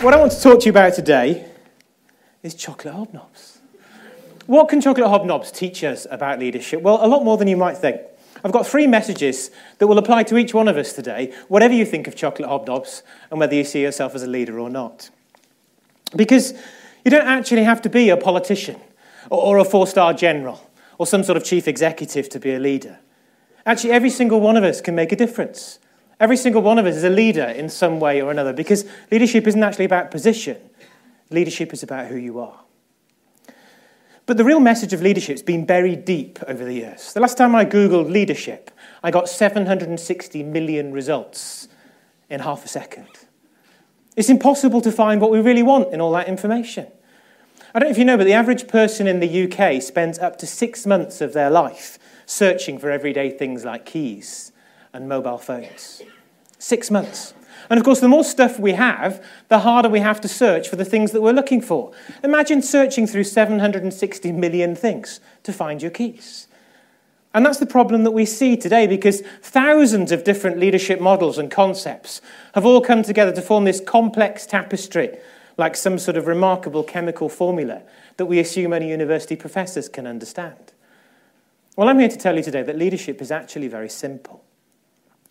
What I want to talk to you about today is chocolate hobnobs. What can chocolate hobnobs teach us about leadership? Well, a lot more than you might think. I've got three messages that will apply to each one of us today, whatever you think of chocolate hobnobs and whether you see yourself as a leader or not. Because you don't actually have to be a politician or a four star general or some sort of chief executive to be a leader. Actually, every single one of us can make a difference. Every single one of us is a leader in some way or another because leadership isn't actually about position, leadership is about who you are. But the real message of leadership has been buried deep over the years. The last time I Googled leadership, I got 760 million results in half a second. It's impossible to find what we really want in all that information. I don't know if you know, but the average person in the UK spends up to six months of their life searching for everyday things like keys and mobile phones. Six months. And of course, the more stuff we have, the harder we have to search for the things that we're looking for. Imagine searching through 760 million things to find your keys. And that's the problem that we see today because thousands of different leadership models and concepts have all come together to form this complex tapestry, like some sort of remarkable chemical formula that we assume only university professors can understand. Well, I'm here to tell you today that leadership is actually very simple.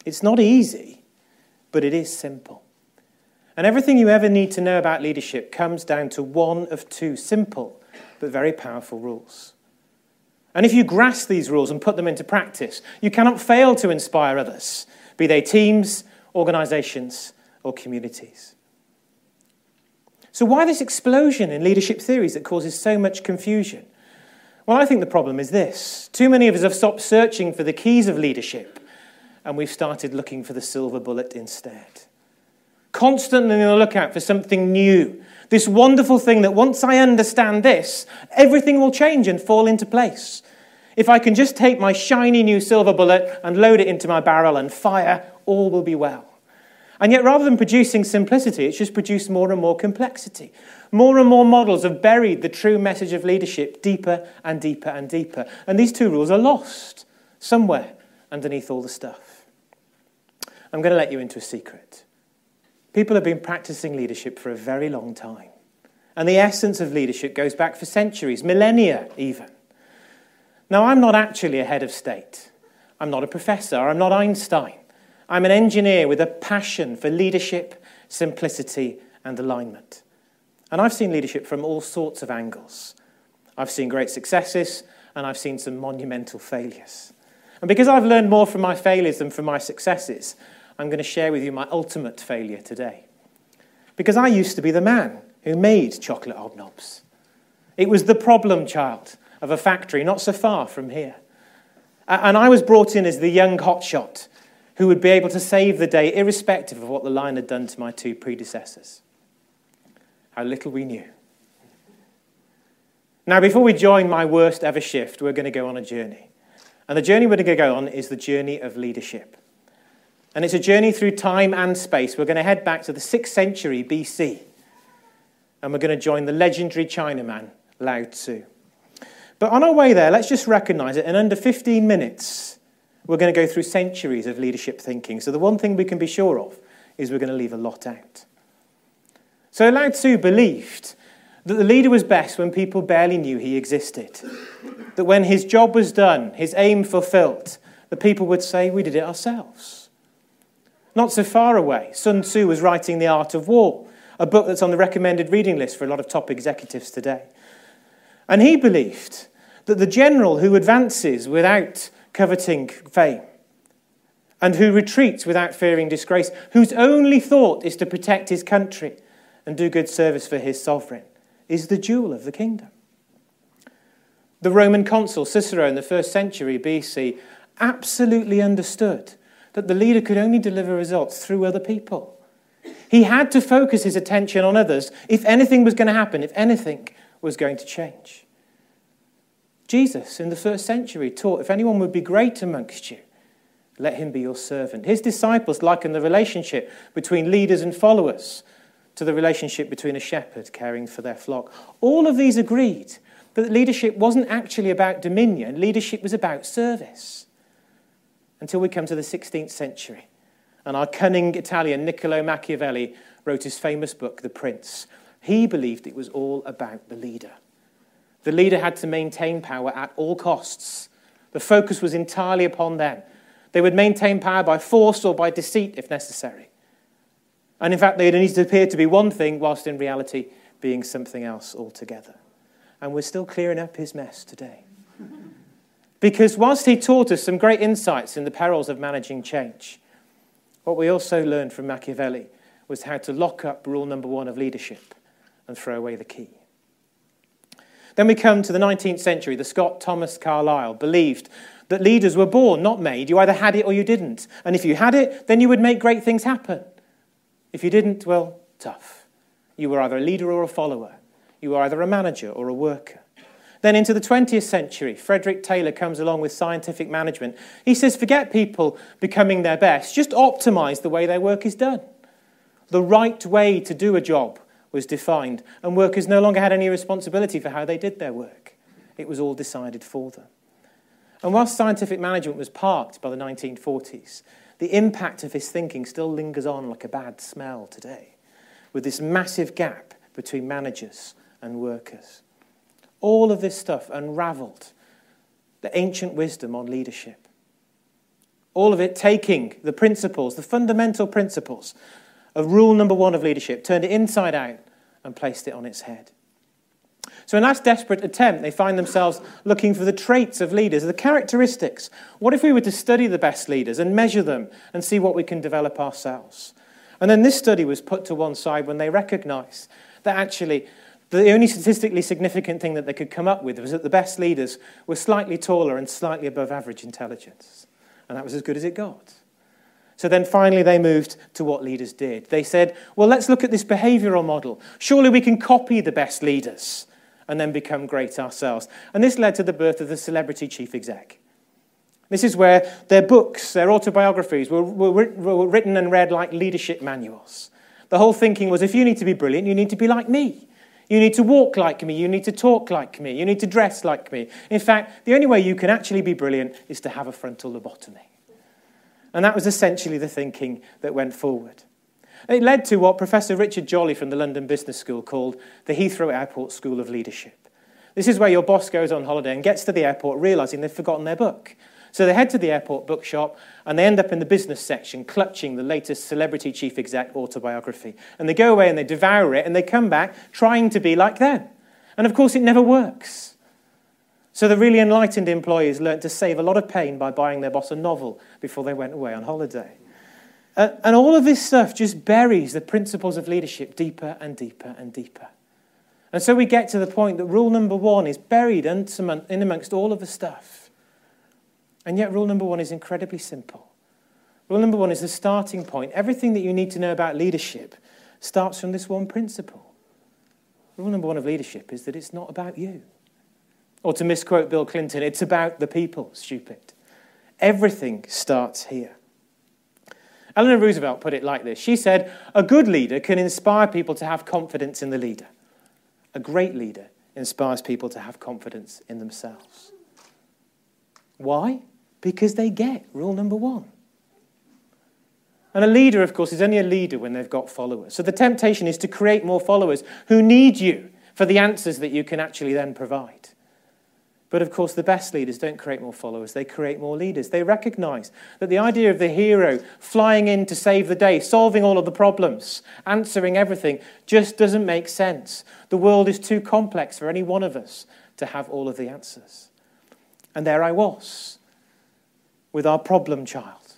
It's not easy, but it is simple. And everything you ever need to know about leadership comes down to one of two simple but very powerful rules. And if you grasp these rules and put them into practice, you cannot fail to inspire others, be they teams, organizations, or communities. So, why this explosion in leadership theories that causes so much confusion? Well, I think the problem is this too many of us have stopped searching for the keys of leadership and we've started looking for the silver bullet instead. Constantly on the lookout for something new. This wonderful thing that once I understand this, everything will change and fall into place. If I can just take my shiny new silver bullet and load it into my barrel and fire, all will be well. And yet, rather than producing simplicity, it's just produced more and more complexity. More and more models have buried the true message of leadership deeper and deeper and deeper. And these two rules are lost somewhere underneath all the stuff. I'm going to let you into a secret. People have been practicing leadership for a very long time. And the essence of leadership goes back for centuries, millennia even. Now, I'm not actually a head of state. I'm not a professor. I'm not Einstein. I'm an engineer with a passion for leadership, simplicity, and alignment. And I've seen leadership from all sorts of angles. I've seen great successes, and I've seen some monumental failures. And because I've learned more from my failures than from my successes, I'm going to share with you my ultimate failure today. Because I used to be the man who made chocolate hobnobs. It was the problem child of a factory not so far from here. And I was brought in as the young hotshot who would be able to save the day irrespective of what the line had done to my two predecessors. How little we knew. Now, before we join my worst ever shift, we're going to go on a journey. And the journey we're going to go on is the journey of leadership. And it's a journey through time and space. We're going to head back to the 6th century BC. And we're going to join the legendary Chinaman, Lao Tzu. But on our way there, let's just recognize it. In under 15 minutes, we're going to go through centuries of leadership thinking. So the one thing we can be sure of is we're going to leave a lot out. So Lao Tzu believed that the leader was best when people barely knew he existed. That when his job was done, his aim fulfilled, the people would say, We did it ourselves. Not so far away, Sun Tzu was writing The Art of War, a book that's on the recommended reading list for a lot of top executives today. And he believed that the general who advances without coveting fame, and who retreats without fearing disgrace, whose only thought is to protect his country and do good service for his sovereign, is the jewel of the kingdom. The Roman consul Cicero in the first century BC absolutely understood that the leader could only deliver results through other people. He had to focus his attention on others if anything was going to happen, if anything was going to change. Jesus in the first century taught if anyone would be great amongst you, let him be your servant. His disciples likened the relationship between leaders and followers to the relationship between a shepherd caring for their flock. All of these agreed that leadership wasn't actually about dominion, leadership was about service until we come to the 16th century. And our cunning Italian Niccolo Machiavelli wrote his famous book, The Prince. He believed it was all about the leader. The leader had to maintain power at all costs. The focus was entirely upon them. They would maintain power by force or by deceit if necessary. And in fact, they need to appear to be one thing, whilst in reality being something else altogether. And we're still clearing up his mess today. Because whilst he taught us some great insights in the perils of managing change, what we also learned from Machiavelli was how to lock up rule number one of leadership and throw away the key. Then we come to the 19th century. The Scot Thomas Carlyle believed that leaders were born, not made. You either had it or you didn't. And if you had it, then you would make great things happen. If you didn't, well, tough. You were either a leader or a follower. You were either a manager or a worker. Then into the 20th century, Frederick Taylor comes along with scientific management. He says, forget people becoming their best, just optimize the way their work is done. The right way to do a job was defined, and workers no longer had any responsibility for how they did their work. It was all decided for them. And whilst scientific management was parked by the 1940s, the impact of his thinking still lingers on like a bad smell today, with this massive gap between managers and workers. All of this stuff unraveled the ancient wisdom on leadership. All of it taking the principles, the fundamental principles of rule number one of leadership, turned it inside out and placed it on its head. So, in that desperate attempt, they find themselves looking for the traits of leaders, the characteristics. What if we were to study the best leaders and measure them and see what we can develop ourselves? And then this study was put to one side when they recognized that actually the only statistically significant thing that they could come up with was that the best leaders were slightly taller and slightly above average intelligence. And that was as good as it got. So then finally they moved to what leaders did. They said, well, let's look at this behavioral model. Surely we can copy the best leaders and then become great ourselves. And this led to the birth of the celebrity chief exec. This is where their books, their autobiographies, were, were, were written and read like leadership manuals. The whole thinking was if you need to be brilliant, you need to be like me. You need to walk like me. You need to talk like me. You need to dress like me. In fact, the only way you can actually be brilliant is to have a frontal lobotomy. And that was essentially the thinking that went forward. It led to what Professor Richard Jolly from the London Business School called the Heathrow Airport School of Leadership. This is where your boss goes on holiday and gets to the airport realizing they've forgotten their book. So they head to the airport bookshop and they end up in the business section clutching the latest celebrity chief exec autobiography. And they go away and they devour it and they come back trying to be like them. And of course, it never works. So the really enlightened employees learnt to save a lot of pain by buying their boss a novel before they went away on holiday. And all of this stuff just buries the principles of leadership deeper and deeper and deeper. And so we get to the point that rule number one is buried in amongst all of the stuff. And yet, rule number one is incredibly simple. Rule number one is the starting point. Everything that you need to know about leadership starts from this one principle. Rule number one of leadership is that it's not about you. Or to misquote Bill Clinton, it's about the people, stupid. Everything starts here. Eleanor Roosevelt put it like this She said, A good leader can inspire people to have confidence in the leader. A great leader inspires people to have confidence in themselves. Why? Because they get rule number one. And a leader, of course, is only a leader when they've got followers. So the temptation is to create more followers who need you for the answers that you can actually then provide. But of course, the best leaders don't create more followers, they create more leaders. They recognize that the idea of the hero flying in to save the day, solving all of the problems, answering everything, just doesn't make sense. The world is too complex for any one of us to have all of the answers. And there I was with our problem child.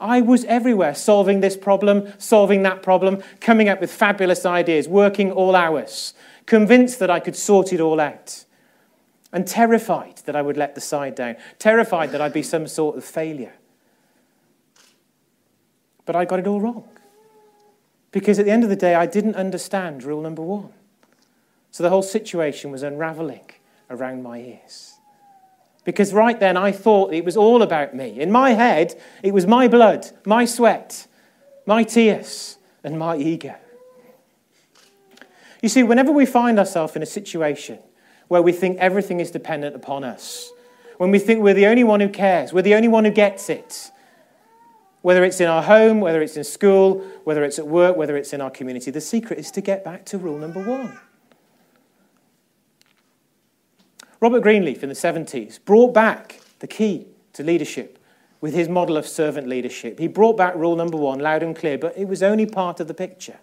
I was everywhere, solving this problem, solving that problem, coming up with fabulous ideas, working all hours, convinced that I could sort it all out, and terrified that I would let the side down, terrified that I'd be some sort of failure. But I got it all wrong. Because at the end of the day, I didn't understand rule number one. So the whole situation was unraveling around my ears. Because right then I thought it was all about me. In my head, it was my blood, my sweat, my tears, and my ego. You see, whenever we find ourselves in a situation where we think everything is dependent upon us, when we think we're the only one who cares, we're the only one who gets it, Whether it's in our home, whether it's in school, whether it's at work, whether it's in our community, the secret is to get back to rule number one. Robert Greenleaf in the 70s brought back the key to leadership with his model of servant leadership. He brought back rule number one loud and clear, but it was only part of the picture.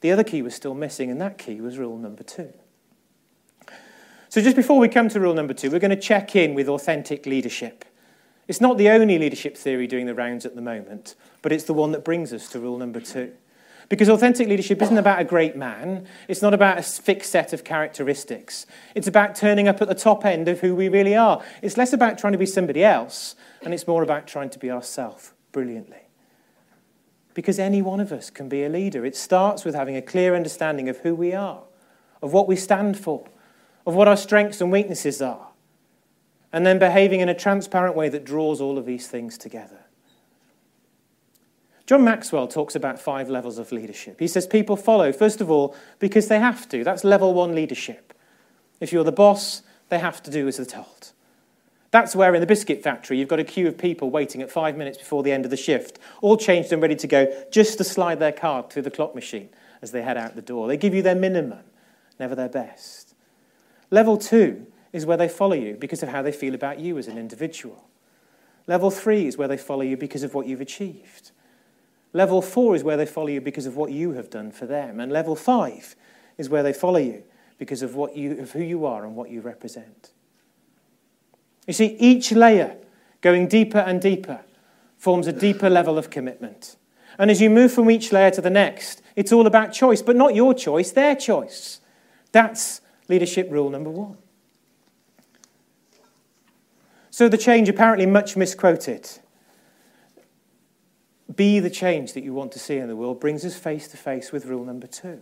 The other key was still missing, and that key was rule number two. So, just before we come to rule number two, we're going to check in with authentic leadership. It's not the only leadership theory doing the rounds at the moment, but it's the one that brings us to rule number two. Because authentic leadership isn't about a great man, it's not about a fixed set of characteristics. It's about turning up at the top end of who we really are. It's less about trying to be somebody else, and it's more about trying to be ourselves brilliantly. Because any one of us can be a leader. It starts with having a clear understanding of who we are, of what we stand for, of what our strengths and weaknesses are, and then behaving in a transparent way that draws all of these things together. John Maxwell talks about five levels of leadership. He says people follow, first of all, because they have to. That's level one leadership. If you're the boss, they have to do as they're told. That's where in the biscuit factory you've got a queue of people waiting at five minutes before the end of the shift, all changed and ready to go, just to slide their card through the clock machine as they head out the door. They give you their minimum, never their best. Level two is where they follow you because of how they feel about you as an individual. Level three is where they follow you because of what you've achieved. Level four is where they follow you because of what you have done for them. And level five is where they follow you because of, what you, of who you are and what you represent. You see, each layer going deeper and deeper forms a deeper level of commitment. And as you move from each layer to the next, it's all about choice, but not your choice, their choice. That's leadership rule number one. So the change, apparently much misquoted, be the change that you want to see in the world brings us face to face with rule number two,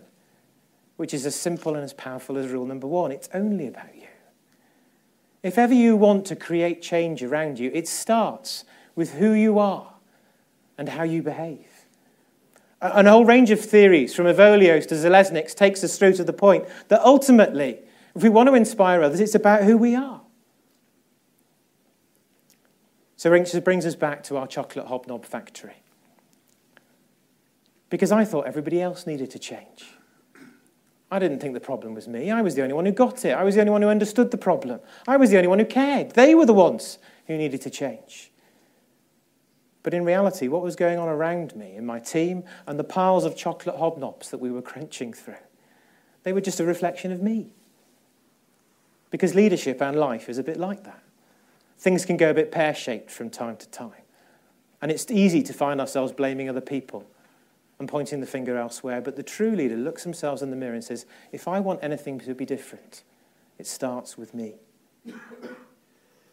which is as simple and as powerful as rule number one. It's only about you. If ever you want to create change around you, it starts with who you are and how you behave. An whole range of theories, from Avolio's to Zaleznik's, takes us through to the point that ultimately, if we want to inspire others, it's about who we are. So brings us back to our chocolate hobnob factory because I thought everybody else needed to change. I didn't think the problem was me. I was the only one who got it. I was the only one who understood the problem. I was the only one who cared. They were the ones who needed to change. But in reality, what was going on around me, in my team, and the piles of chocolate hobnobs that we were crunching through, they were just a reflection of me. Because leadership and life is a bit like that. Things can go a bit pear shaped from time to time. And it's easy to find ourselves blaming other people and pointing the finger elsewhere. But the true leader looks themselves in the mirror and says, if I want anything to be different, it starts with me.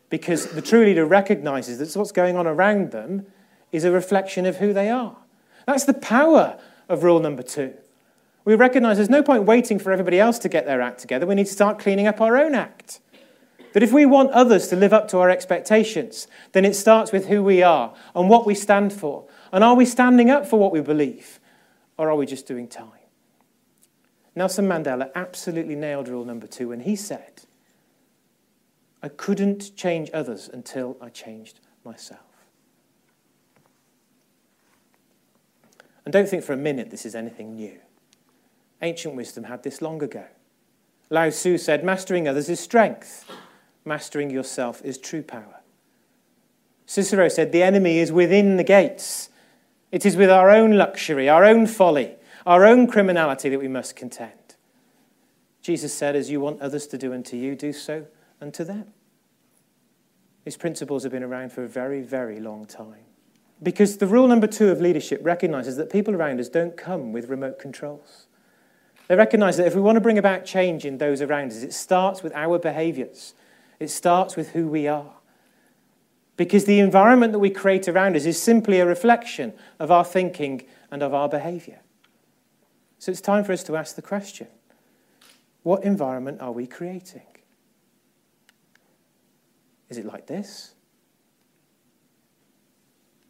Because the true leader recognizes that what's going on around them is a reflection of who they are. That's the power of rule number two. We recognize there's no point waiting for everybody else to get their act together. We need to start cleaning up our own act. That if we want others to live up to our expectations, then it starts with who we are and what we stand for and are we standing up for what we believe? Or are we just doing time? Nelson Mandela absolutely nailed rule number two when he said, I couldn't change others until I changed myself. And don't think for a minute this is anything new. Ancient wisdom had this long ago. Lao Tzu said, Mastering others is strength, mastering yourself is true power. Cicero said, The enemy is within the gates, it is with our own luxury, our own folly, our own criminality that we must contend. Jesus said, As you want others to do unto you, do so unto them. These principles have been around for a very, very long time. Because the rule number two of leadership recognizes that people around us don't come with remote controls. They recognize that if we want to bring about change in those around us, it starts with our behaviors, it starts with who we are because the environment that we create around us is simply a reflection of our thinking and of our behavior. So it's time for us to ask the question what environment are we creating? Is it like this?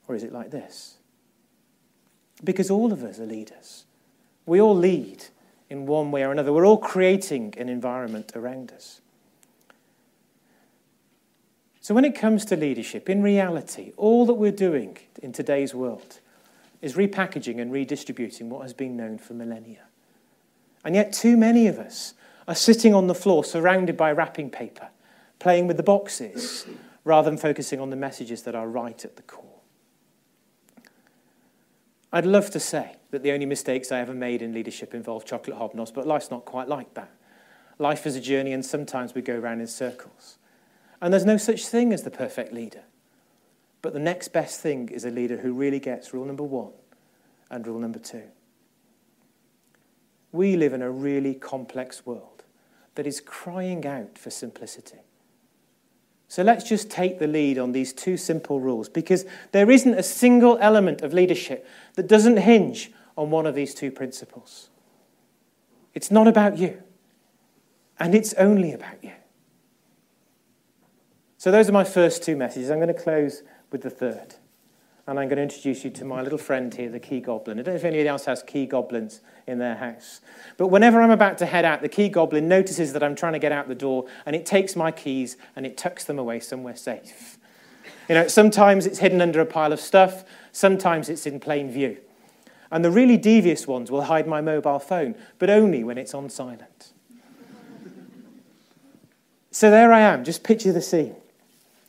Or is it like this? Because all of us are leaders. We all lead in one way or another. We're all creating an environment around us. So, when it comes to leadership, in reality, all that we're doing in today's world is repackaging and redistributing what has been known for millennia. And yet, too many of us are sitting on the floor surrounded by wrapping paper, playing with the boxes, rather than focusing on the messages that are right at the core. I'd love to say that the only mistakes I ever made in leadership involved chocolate hobnobs, but life's not quite like that. Life is a journey, and sometimes we go around in circles. And there's no such thing as the perfect leader. But the next best thing is a leader who really gets rule number one and rule number two. We live in a really complex world that is crying out for simplicity. So let's just take the lead on these two simple rules because there isn't a single element of leadership that doesn't hinge on one of these two principles. It's not about you, and it's only about you. So, those are my first two messages. I'm going to close with the third. And I'm going to introduce you to my little friend here, the key goblin. I don't know if anybody else has key goblins in their house. But whenever I'm about to head out, the key goblin notices that I'm trying to get out the door and it takes my keys and it tucks them away somewhere safe. You know, sometimes it's hidden under a pile of stuff, sometimes it's in plain view. And the really devious ones will hide my mobile phone, but only when it's on silent. so there I am, just picture the scene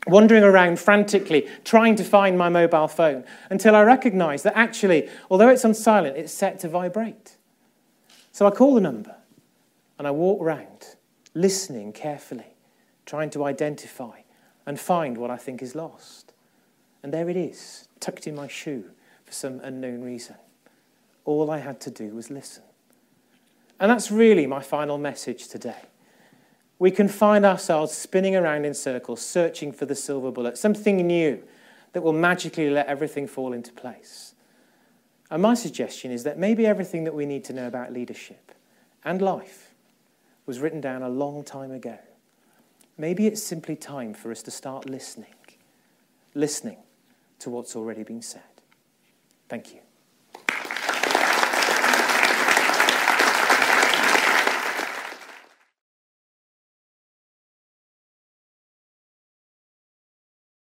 wandering around frantically, trying to find my mobile phone, until I recognize that actually, although it's on silent, it's set to vibrate. So I call the number and I walk around, listening carefully, trying to identify and find what I think is lost. And there it is, tucked in my shoe for some unknown reason. All I had to do was listen. And that's really my final message today we can find ourselves spinning around in circles, searching for the silver bullet, something new that will magically let everything fall into place. And my suggestion is that maybe everything that we need to know about leadership and life was written down a long time ago. Maybe it's simply time for us to start listening, listening to what's already been said. Thank you.